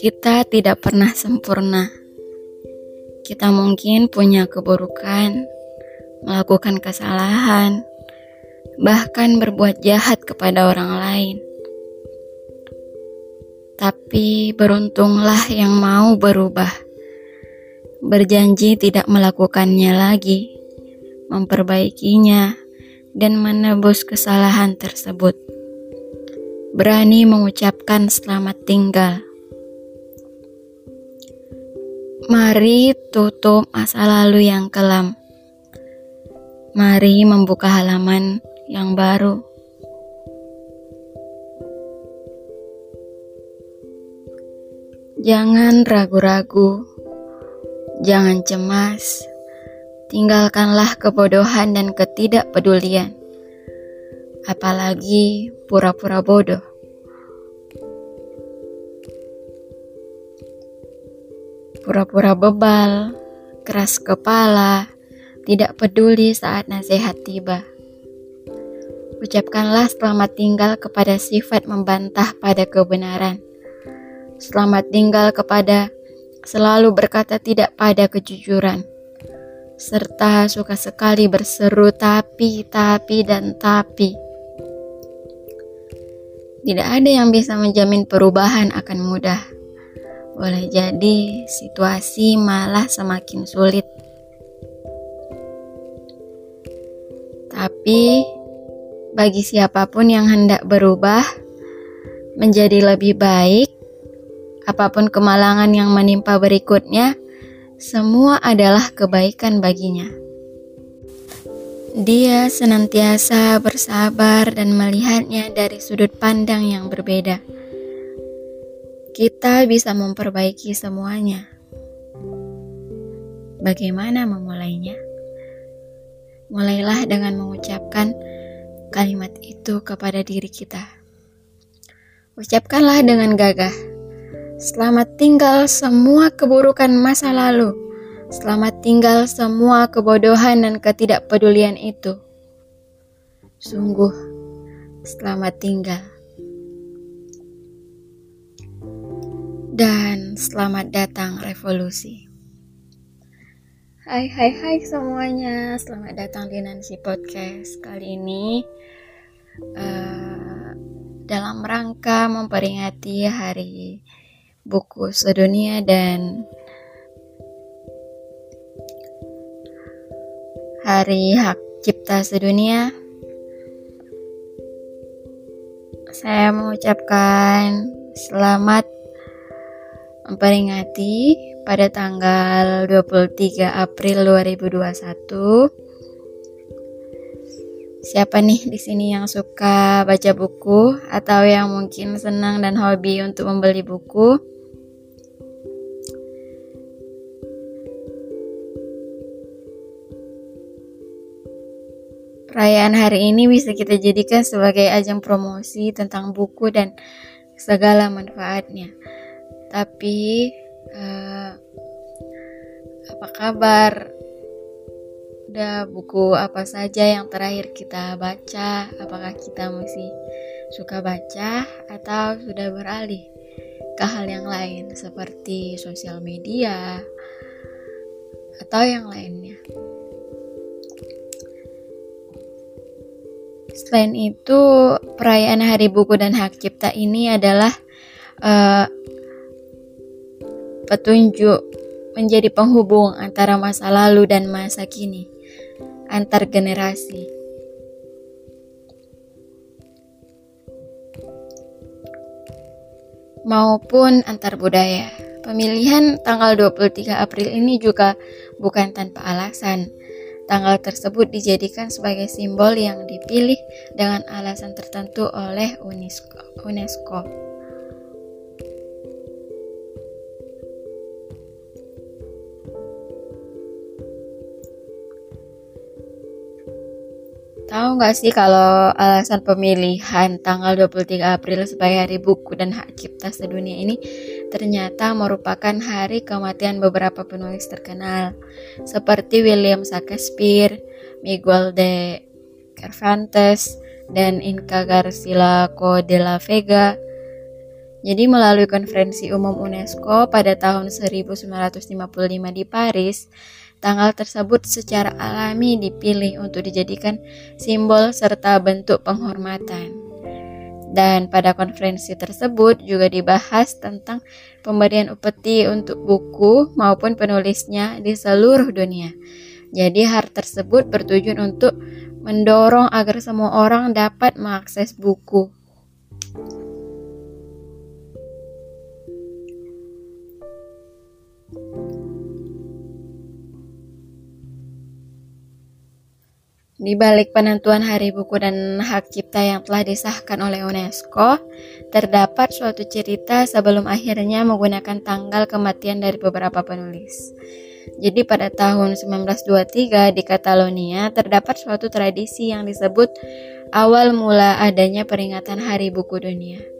Kita tidak pernah sempurna. Kita mungkin punya keburukan, melakukan kesalahan, bahkan berbuat jahat kepada orang lain. Tapi beruntunglah yang mau berubah, berjanji tidak melakukannya lagi, memperbaikinya, dan menebus kesalahan tersebut. Berani mengucapkan selamat tinggal Mari tutup masa lalu yang kelam. Mari membuka halaman yang baru. Jangan ragu-ragu, jangan cemas. Tinggalkanlah kebodohan dan ketidakpedulian, apalagi pura-pura bodoh. Pura-pura bebal, keras kepala, tidak peduli saat nasihat tiba. Ucapkanlah selamat tinggal kepada sifat membantah pada kebenaran. Selamat tinggal kepada selalu berkata tidak pada kejujuran. Serta suka sekali berseru tapi, tapi, dan tapi. Tidak ada yang bisa menjamin perubahan akan mudah boleh jadi situasi malah semakin sulit. Tapi bagi siapa pun yang hendak berubah menjadi lebih baik, apa pun kemalangan yang menimpa berikutnya, semua adalah kebaikan baginya. Dia senantiasa bersabar dan melihatnya dari sudut pandang yang berbeda kita bisa memperbaiki semuanya. Bagaimana memulainya? Mulailah dengan mengucapkan kalimat itu kepada diri kita. Ucapkanlah dengan gagah. Selamat tinggal semua keburukan masa lalu. Selamat tinggal semua kebodohan dan ketidakpedulian itu. Sungguh, selamat tinggal. Dan selamat datang revolusi. Hai hai hai semuanya, selamat datang di Nancy Podcast. Kali ini uh, dalam rangka memperingati Hari Buku Sedunia dan Hari Hak Cipta Sedunia. Saya mengucapkan selamat memperingati pada tanggal 23 April 2021. Siapa nih di sini yang suka baca buku atau yang mungkin senang dan hobi untuk membeli buku? Perayaan hari ini bisa kita jadikan sebagai ajang promosi tentang buku dan segala manfaatnya. Tapi uh, apa kabar? Udah buku apa saja yang terakhir kita baca? Apakah kita masih suka baca atau sudah beralih ke hal yang lain seperti sosial media atau yang lainnya? Selain itu, perayaan Hari Buku dan Hak Cipta ini adalah uh, petunjuk menjadi penghubung antara masa lalu dan masa kini, antar generasi. maupun antar budaya. Pemilihan tanggal 23 April ini juga bukan tanpa alasan. Tanggal tersebut dijadikan sebagai simbol yang dipilih dengan alasan tertentu oleh UNESCO. UNESCO. Tahu nggak sih kalau alasan pemilihan tanggal 23 April sebagai hari buku dan hak cipta sedunia ini ternyata merupakan hari kematian beberapa penulis terkenal seperti William Shakespeare, Miguel de Cervantes, dan Inca Garcilaso de la Vega. Jadi melalui konferensi umum UNESCO pada tahun 1955 di Paris, tanggal tersebut secara alami dipilih untuk dijadikan simbol serta bentuk penghormatan. Dan pada konferensi tersebut juga dibahas tentang pemberian upeti untuk buku maupun penulisnya di seluruh dunia. Jadi hal tersebut bertujuan untuk mendorong agar semua orang dapat mengakses buku. Di balik penentuan Hari Buku dan Hak Cipta yang telah disahkan oleh UNESCO, terdapat suatu cerita sebelum akhirnya menggunakan tanggal kematian dari beberapa penulis. Jadi pada tahun 1923 di Catalonia terdapat suatu tradisi yang disebut awal mula adanya peringatan Hari Buku Dunia.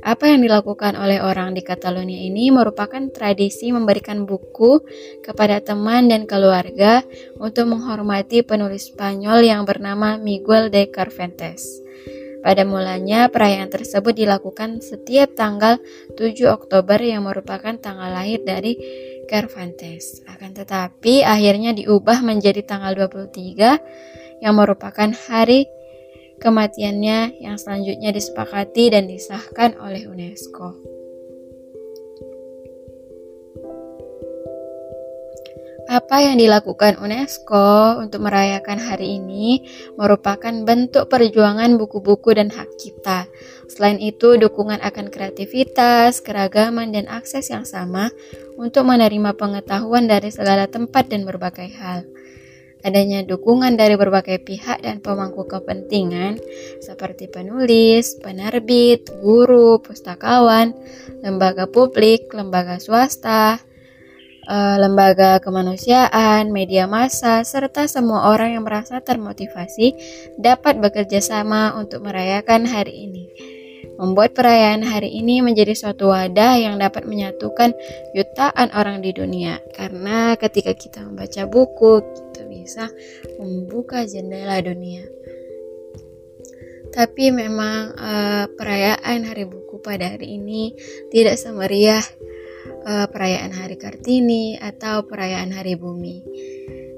Apa yang dilakukan oleh orang di Catalonia ini merupakan tradisi memberikan buku kepada teman dan keluarga untuk menghormati penulis Spanyol yang bernama Miguel de Cervantes. Pada mulanya, perayaan tersebut dilakukan setiap tanggal 7 Oktober yang merupakan tanggal lahir dari Cervantes. Akan tetapi, akhirnya diubah menjadi tanggal 23 yang merupakan hari kematiannya yang selanjutnya disepakati dan disahkan oleh UNESCO. Apa yang dilakukan UNESCO untuk merayakan hari ini merupakan bentuk perjuangan buku-buku dan hak cipta. Selain itu, dukungan akan kreativitas, keragaman, dan akses yang sama untuk menerima pengetahuan dari segala tempat dan berbagai hal adanya dukungan dari berbagai pihak dan pemangku kepentingan seperti penulis, penerbit, guru, pustakawan, lembaga publik, lembaga swasta, eh, lembaga kemanusiaan, media massa, serta semua orang yang merasa termotivasi dapat bekerja sama untuk merayakan hari ini membuat perayaan hari ini menjadi suatu wadah yang dapat menyatukan jutaan orang di dunia. Karena ketika kita membaca buku, bisa membuka jendela dunia. Tapi memang uh, perayaan Hari Buku pada hari ini tidak semeriah uh, perayaan Hari Kartini atau perayaan Hari Bumi.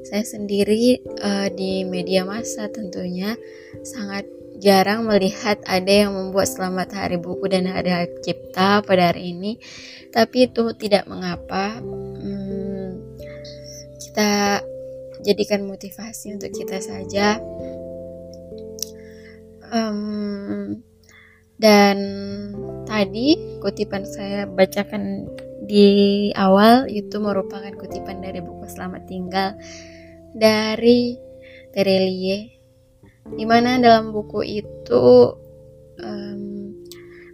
Saya sendiri uh, di media massa tentunya sangat jarang melihat ada yang membuat selamat hari buku dan hari cipta pada hari ini tapi itu tidak mengapa hmm, kita jadikan motivasi untuk kita saja. Um, dan tadi kutipan saya bacakan di awal itu merupakan kutipan dari buku Selamat Tinggal dari Terelie di mana dalam buku itu um,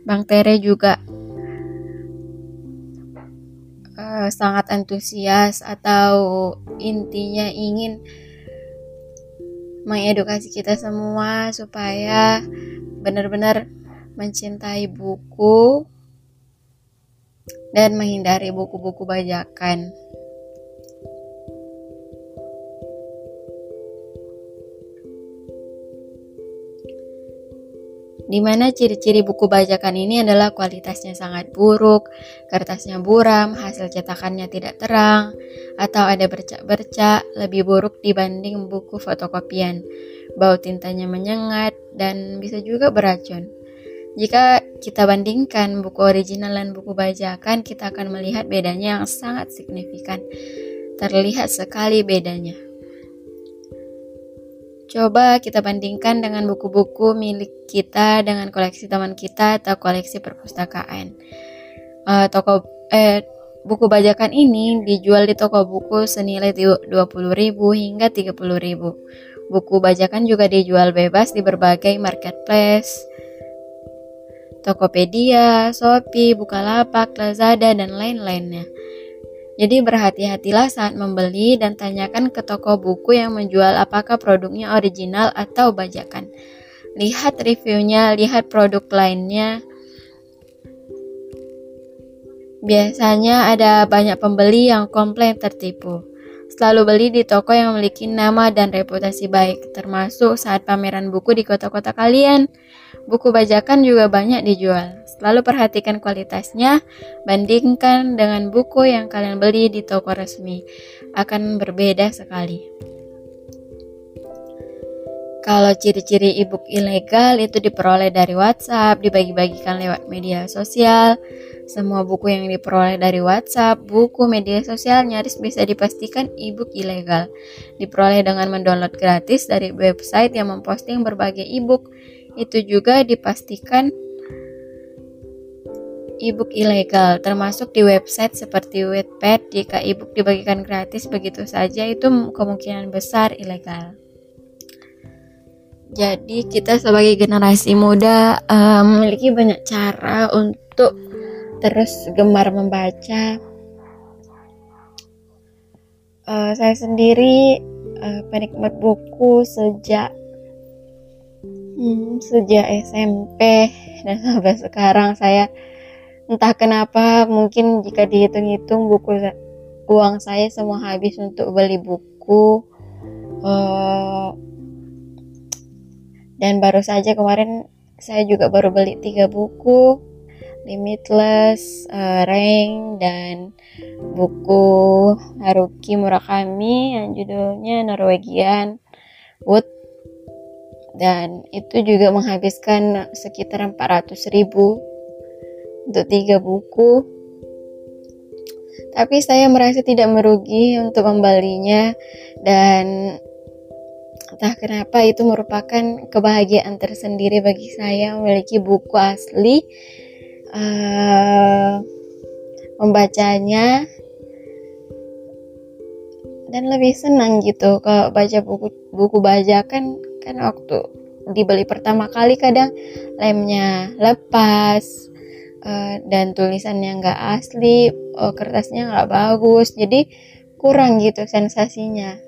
Bang Tere juga uh, sangat antusias atau intinya ingin mengedukasi kita semua supaya benar-benar mencintai buku dan menghindari buku-buku bajakan. Di mana ciri-ciri buku bajakan ini adalah kualitasnya sangat buruk, kertasnya buram, hasil cetakannya tidak terang, atau ada bercak-bercak, lebih buruk dibanding buku fotokopian. Bau tintanya menyengat dan bisa juga beracun. Jika kita bandingkan buku original dan buku bajakan, kita akan melihat bedanya yang sangat signifikan. Terlihat sekali bedanya. Coba kita bandingkan dengan buku-buku milik kita dengan koleksi teman kita atau koleksi perpustakaan. Uh, toko eh buku bajakan ini dijual di toko buku senilai 20.000 hingga 30.000. Buku bajakan juga dijual bebas di berbagai marketplace. Tokopedia, Shopee, Bukalapak, Lazada, dan lain-lainnya. Jadi berhati-hatilah saat membeli dan tanyakan ke toko buku yang menjual apakah produknya original atau bajakan. Lihat reviewnya, lihat produk lainnya. Biasanya ada banyak pembeli yang komplain tertipu. Selalu beli di toko yang memiliki nama dan reputasi baik, termasuk saat pameran buku di kota-kota kalian. Buku bajakan juga banyak dijual. Selalu perhatikan kualitasnya, bandingkan dengan buku yang kalian beli di toko resmi. Akan berbeda sekali. Kalau ciri-ciri e-book ilegal itu diperoleh dari WhatsApp, dibagi-bagikan lewat media sosial. Semua buku yang diperoleh dari WhatsApp, buku media sosial nyaris bisa dipastikan e-book ilegal. Diperoleh dengan mendownload gratis dari website yang memposting berbagai e-book. Itu juga dipastikan e-book ilegal, termasuk di website seperti Wattpad. Jika e-book dibagikan gratis begitu saja, itu kemungkinan besar ilegal. Jadi kita sebagai generasi muda uh, memiliki banyak cara untuk terus gemar membaca. Uh, saya sendiri uh, penikmat buku sejak hmm, sejak SMP dan sampai sekarang saya entah kenapa mungkin jika dihitung-hitung buku uang saya semua habis untuk beli buku. Uh, dan baru saja kemarin saya juga baru beli tiga buku Limitless, uh, Rain dan buku Haruki Murakami yang judulnya Norwegian Wood. Dan itu juga menghabiskan sekitar 400 ribu untuk tiga buku. Tapi saya merasa tidak merugi untuk membelinya dan Entah kenapa itu merupakan kebahagiaan tersendiri bagi saya memiliki buku asli, uh, membacanya dan lebih senang gitu. Kalau baca buku buku bajakan kan waktu dibeli pertama kali kadang lemnya lepas uh, dan tulisannya nggak asli uh, kertasnya nggak bagus. Jadi kurang gitu sensasinya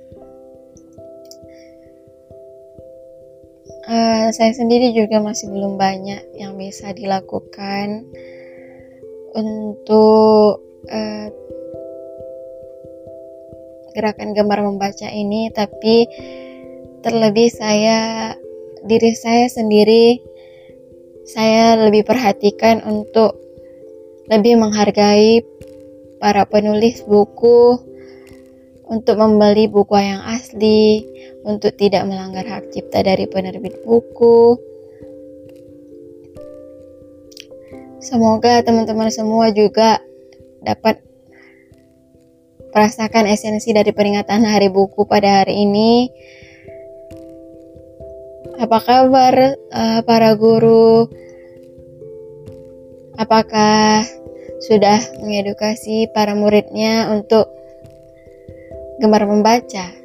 Uh, saya sendiri juga masih belum banyak yang bisa dilakukan untuk uh, gerakan gemar membaca ini, tapi terlebih saya diri saya sendiri saya lebih perhatikan untuk lebih menghargai para penulis buku untuk membeli buku yang asli untuk tidak melanggar hak cipta dari penerbit buku. Semoga teman-teman semua juga dapat merasakan esensi dari peringatan Hari Buku pada hari ini. Apa kabar uh, para guru? Apakah sudah mengedukasi para muridnya untuk gemar membaca?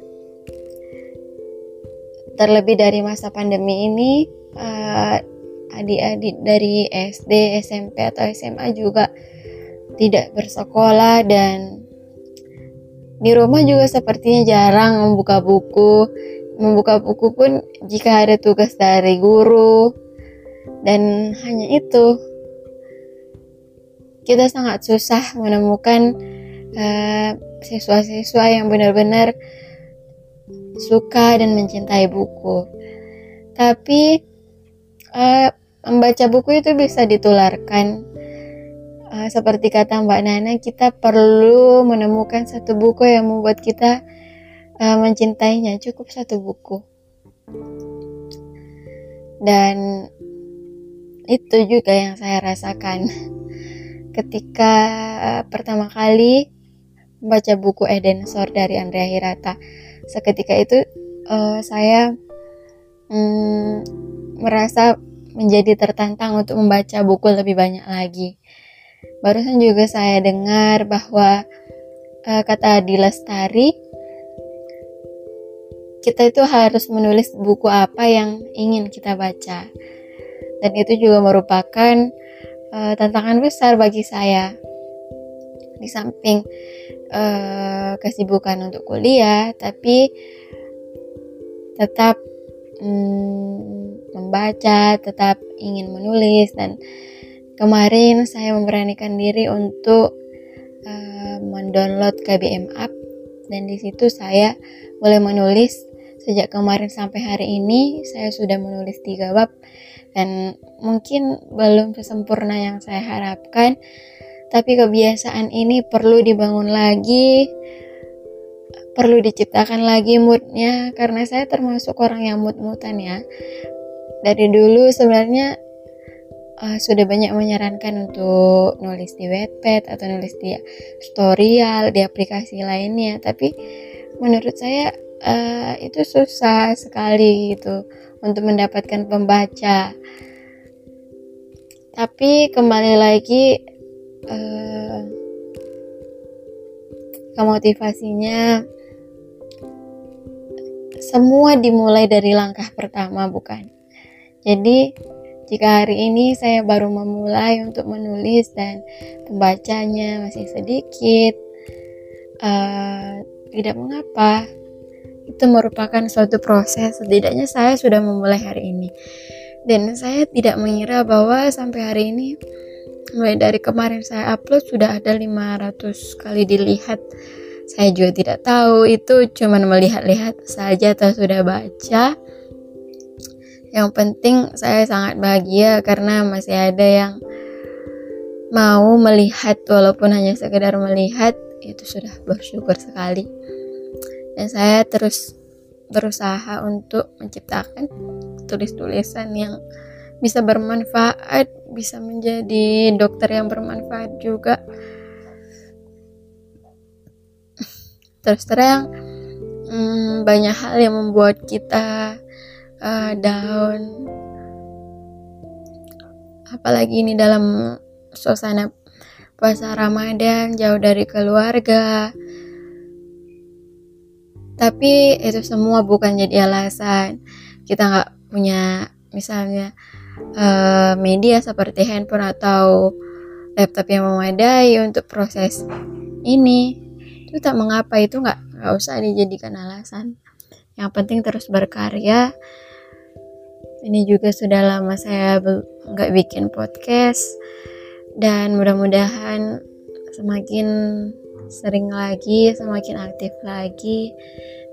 terlebih dari masa pandemi ini uh, adik-adik dari SD, SMP atau SMA juga tidak bersekolah dan di rumah juga sepertinya jarang membuka buku. Membuka buku pun jika ada tugas dari guru dan hanya itu kita sangat susah menemukan uh, siswa-siswa yang benar-benar suka dan mencintai buku. Tapi uh, membaca buku itu bisa ditularkan. Uh, seperti kata Mbak Nana, kita perlu menemukan satu buku yang membuat kita uh, mencintainya. Cukup satu buku. Dan itu juga yang saya rasakan ketika uh, pertama kali membaca buku Eden Sor dari Andrea Hirata seketika itu uh, saya um, merasa menjadi tertantang untuk membaca buku lebih banyak lagi. Barusan juga saya dengar bahwa uh, kata Adi Lestari, kita itu harus menulis buku apa yang ingin kita baca. Dan itu juga merupakan uh, tantangan besar bagi saya. Di samping uh, kesibukan untuk kuliah tapi tetap mm, membaca tetap ingin menulis. Dan kemarin saya memberanikan diri untuk uh, mendownload KBM app. Dan di situ saya mulai menulis. Sejak kemarin sampai hari ini saya sudah menulis tiga bab. Dan mungkin belum sesempurna yang saya harapkan tapi kebiasaan ini perlu dibangun lagi perlu diciptakan lagi moodnya karena saya termasuk orang yang mood-moodan ya. Dari dulu sebenarnya uh, sudah banyak menyarankan untuk nulis di Wattpad atau nulis di Storyal di aplikasi lainnya. Tapi menurut saya uh, itu susah sekali gitu untuk mendapatkan pembaca. Tapi kembali lagi uh, ke motivasinya semua dimulai dari langkah pertama bukan? Jadi jika hari ini saya baru memulai untuk menulis dan pembacanya masih sedikit uh, tidak mengapa itu merupakan suatu proses. Setidaknya saya sudah memulai hari ini. Dan saya tidak mengira bahwa sampai hari ini mulai dari kemarin saya upload sudah ada 500 kali dilihat. Saya juga tidak tahu itu cuman melihat-lihat saja atau sudah baca. Yang penting saya sangat bahagia karena masih ada yang mau melihat walaupun hanya sekedar melihat itu sudah bersyukur sekali. Dan saya terus berusaha untuk menciptakan tulis-tulisan yang bisa bermanfaat, bisa menjadi dokter yang bermanfaat juga. Terus terang, hmm, banyak hal yang membuat kita uh, down. Apalagi ini dalam suasana puasa Ramadan, jauh dari keluarga, tapi itu semua bukan jadi alasan kita nggak punya misalnya uh, media seperti handphone atau laptop yang memadai untuk proses ini. Itu tak mengapa itu nggak nggak usah dijadikan alasan. Yang penting terus berkarya. Ini juga sudah lama saya nggak bikin podcast. Dan mudah-mudahan semakin sering lagi, semakin aktif lagi,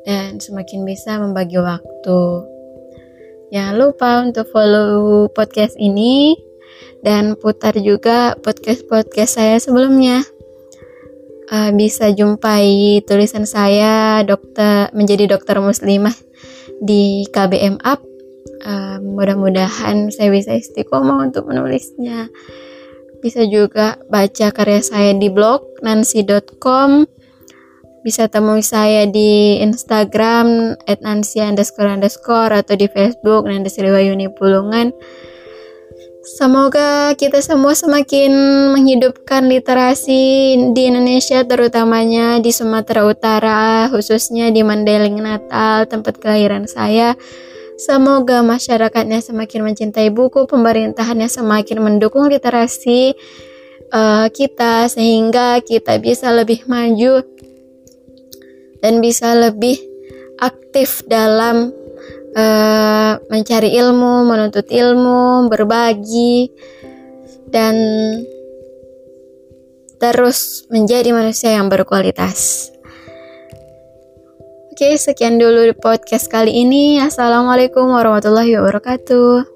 dan semakin bisa membagi waktu. Jangan lupa untuk follow podcast ini dan putar juga podcast-podcast saya sebelumnya. Uh, bisa jumpai tulisan saya dokter menjadi dokter muslimah di KBM Up. Uh, mudah-mudahan saya bisa istiqomah untuk menulisnya. Bisa juga baca karya saya di blog nancy.com. Bisa temui saya di Instagram nancy underscore underscore atau di Facebook Nanti Sriwayuni Pulungan. Semoga kita semua semakin menghidupkan literasi di Indonesia terutamanya di Sumatera Utara khususnya di Mandailing Natal tempat kelahiran saya Semoga masyarakatnya semakin mencintai buku, pemerintahannya semakin mendukung literasi uh, kita sehingga kita bisa lebih maju dan bisa lebih aktif dalam uh, mencari ilmu, menuntut ilmu, berbagi dan terus menjadi manusia yang berkualitas. Oke, sekian dulu podcast kali ini. Assalamualaikum warahmatullahi wabarakatuh.